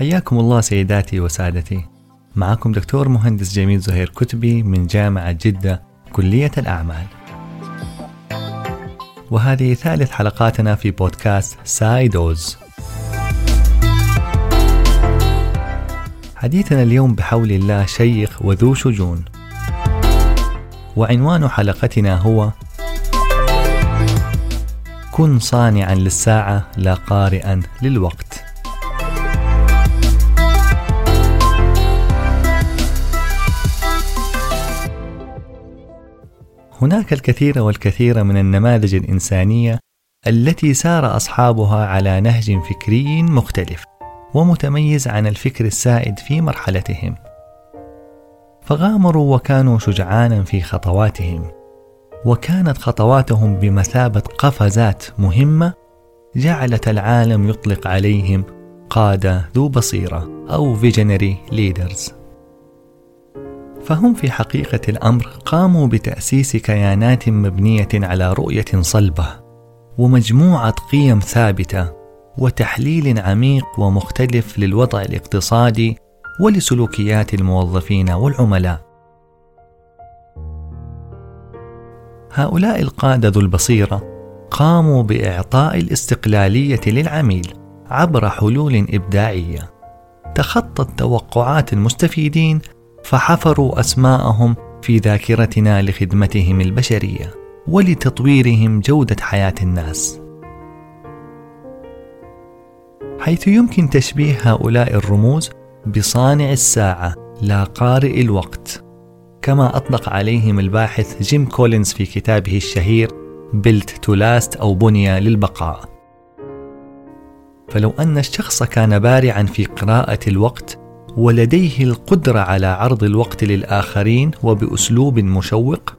حياكم الله سيداتي وسادتي. معكم دكتور مهندس جميل زهير كتبي من جامعة جدة كلية الأعمال. وهذه ثالث حلقاتنا في بودكاست سايدوز. حديثنا اليوم بحول الله شيق وذو شجون. وعنوان حلقتنا هو كن صانعا للساعة لا قارئا للوقت هناك الكثير والكثير من النماذج الإنسانية التي سار أصحابها على نهج فكري مختلف ومتميز عن الفكر السائد في مرحلتهم. فغامروا وكانوا شجعانا في خطواتهم وكانت خطواتهم بمثابة قفزات مهمة جعلت العالم يطلق عليهم قادة ذو بصيرة أو visionary leaders فهم في حقيقة الأمر قاموا بتأسيس كيانات مبنية على رؤية صلبة ومجموعة قيم ثابتة وتحليل عميق ومختلف للوضع الاقتصادي ولسلوكيات الموظفين والعملاء. هؤلاء القادة ذو البصيرة قاموا بإعطاء الاستقلالية للعميل عبر حلول إبداعية تخطت توقعات المستفيدين فحفروا أسماءهم في ذاكرتنا لخدمتهم البشرية ولتطويرهم جودة حياة الناس. حيث يمكن تشبيه هؤلاء الرموز بصانع الساعة لا قارئ الوقت كما أطلق عليهم الباحث جيم كولينز في كتابه الشهير Built to Last أو بني للبقاء. فلو أن الشخص كان بارعا في قراءة الوقت ولديه القدرة على عرض الوقت للآخرين وبأسلوب مشوق؟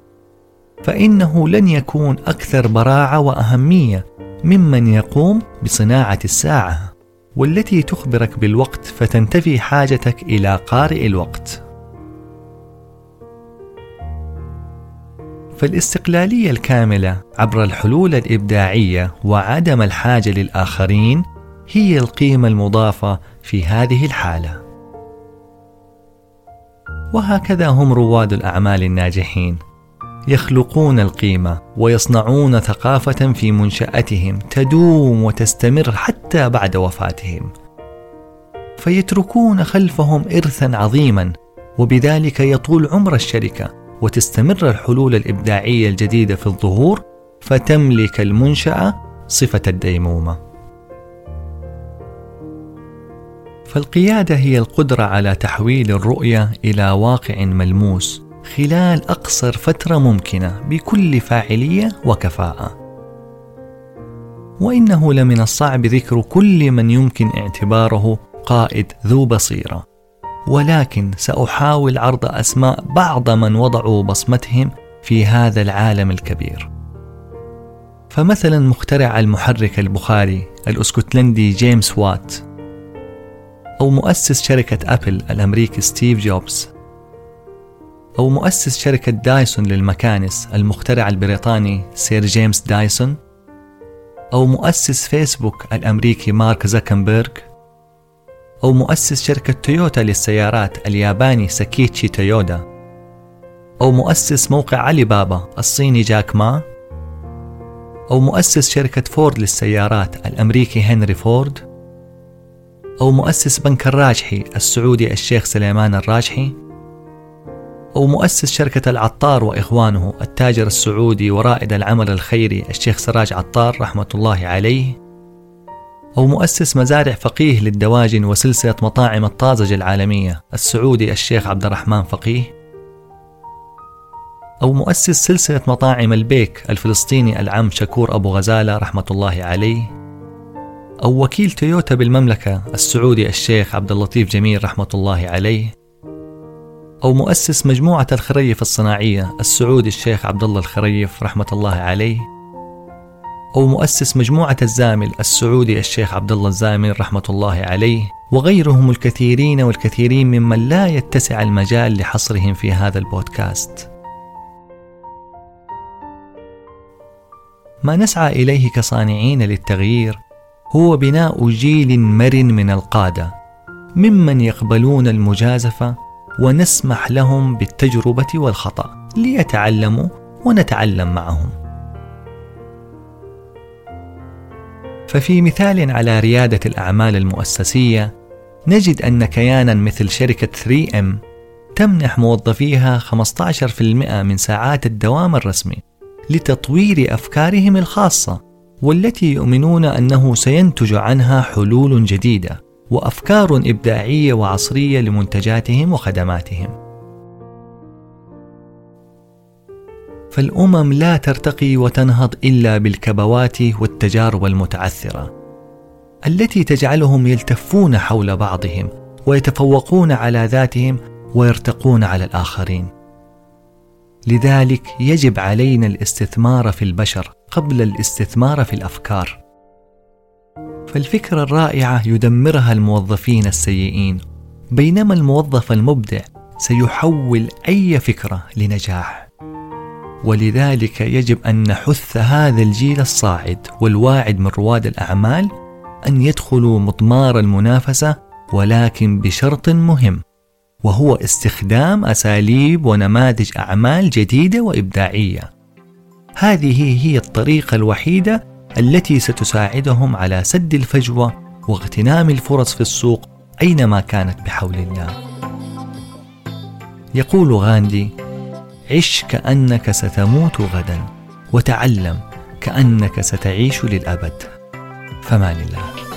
فإنه لن يكون أكثر براعة وأهمية ممن يقوم بصناعة الساعة والتي تخبرك بالوقت فتنتفي حاجتك إلى قارئ الوقت. فالاستقلالية الكاملة عبر الحلول الإبداعية وعدم الحاجة للآخرين هي القيمة المضافة في هذه الحالة. وهكذا هم رواد الأعمال الناجحين يخلقون القيمة ويصنعون ثقافة في منشأتهم تدوم وتستمر حتى بعد وفاتهم. فيتركون خلفهم ارثا عظيما وبذلك يطول عمر الشركة وتستمر الحلول الإبداعية الجديدة في الظهور فتملك المنشأة صفة الديمومة. فالقيادة هي القدرة على تحويل الرؤية إلى واقع ملموس خلال أقصر فترة ممكنة بكل فاعلية وكفاءة. وإنه لمن الصعب ذكر كل من يمكن اعتباره قائد ذو بصيرة، ولكن سأحاول عرض أسماء بعض من وضعوا بصمتهم في هذا العالم الكبير. فمثلا مخترع المحرك البخاري الأسكتلندي جيمس وات أو مؤسس شركة أبل الأمريكي ستيف جوبز. أو مؤسس شركة دايسون للمكانس المخترع البريطاني سير جيمس دايسون. أو مؤسس فيسبوك الأمريكي مارك زكنبرغ. أو مؤسس شركة تويوتا للسيارات الياباني ساكيتشي تويودا. أو مؤسس موقع علي بابا الصيني جاك ما. أو مؤسس شركة فورد للسيارات الأمريكي هنري فورد. أو مؤسس بنك الراجحي السعودي الشيخ سليمان الراجحي أو مؤسس شركة العطار وإخوانه التاجر السعودي ورائد العمل الخيري الشيخ سراج عطار رحمة الله عليه أو مؤسس مزارع فقيه للدواجن وسلسلة مطاعم الطازج العالمية السعودي الشيخ عبد الرحمن فقيه أو مؤسس سلسلة مطاعم البيك الفلسطيني العم شكور أبو غزالة رحمة الله عليه. أو وكيل تويوتا بالمملكة السعودي الشيخ عبد اللطيف جميل رحمة الله عليه أو مؤسس مجموعة الخريف الصناعية السعودي الشيخ عبد الله الخريف رحمة الله عليه أو مؤسس مجموعة الزامل السعودي الشيخ عبد الله الزامل رحمة الله عليه وغيرهم الكثيرين والكثيرين ممن لا يتسع المجال لحصرهم في هذا البودكاست. ما نسعى إليه كصانعين للتغيير هو بناء جيل مرن من القادة ممن يقبلون المجازفة ونسمح لهم بالتجربة والخطأ ليتعلموا ونتعلم معهم. ففي مثال على ريادة الأعمال المؤسسية نجد أن كيانا مثل شركة 3M تمنح موظفيها 15% من ساعات الدوام الرسمي لتطوير أفكارهم الخاصة. والتي يؤمنون أنه سينتج عنها حلول جديدة وأفكار إبداعية وعصرية لمنتجاتهم وخدماتهم. فالأمم لا ترتقي وتنهض إلا بالكبوات والتجارب المتعثرة التي تجعلهم يلتفون حول بعضهم ويتفوقون على ذاتهم ويرتقون على الآخرين. لذلك يجب علينا الاستثمار في البشر قبل الاستثمار في الأفكار. فالفكرة الرائعة يدمرها الموظفين السيئين. بينما الموظف المبدع سيحول أي فكرة لنجاح. ولذلك يجب أن نحث هذا الجيل الصاعد والواعد من رواد الأعمال أن يدخلوا مضمار المنافسة ولكن بشرط مهم وهو استخدام أساليب ونماذج أعمال جديدة وإبداعية. هذه هي الطريقة الوحيدة التي ستساعدهم على سد الفجوة واغتنام الفرص في السوق أينما كانت بحول الله. يقول غاندي: عش كأنك ستموت غدا وتعلم كأنك ستعيش للأبد. فمان الله.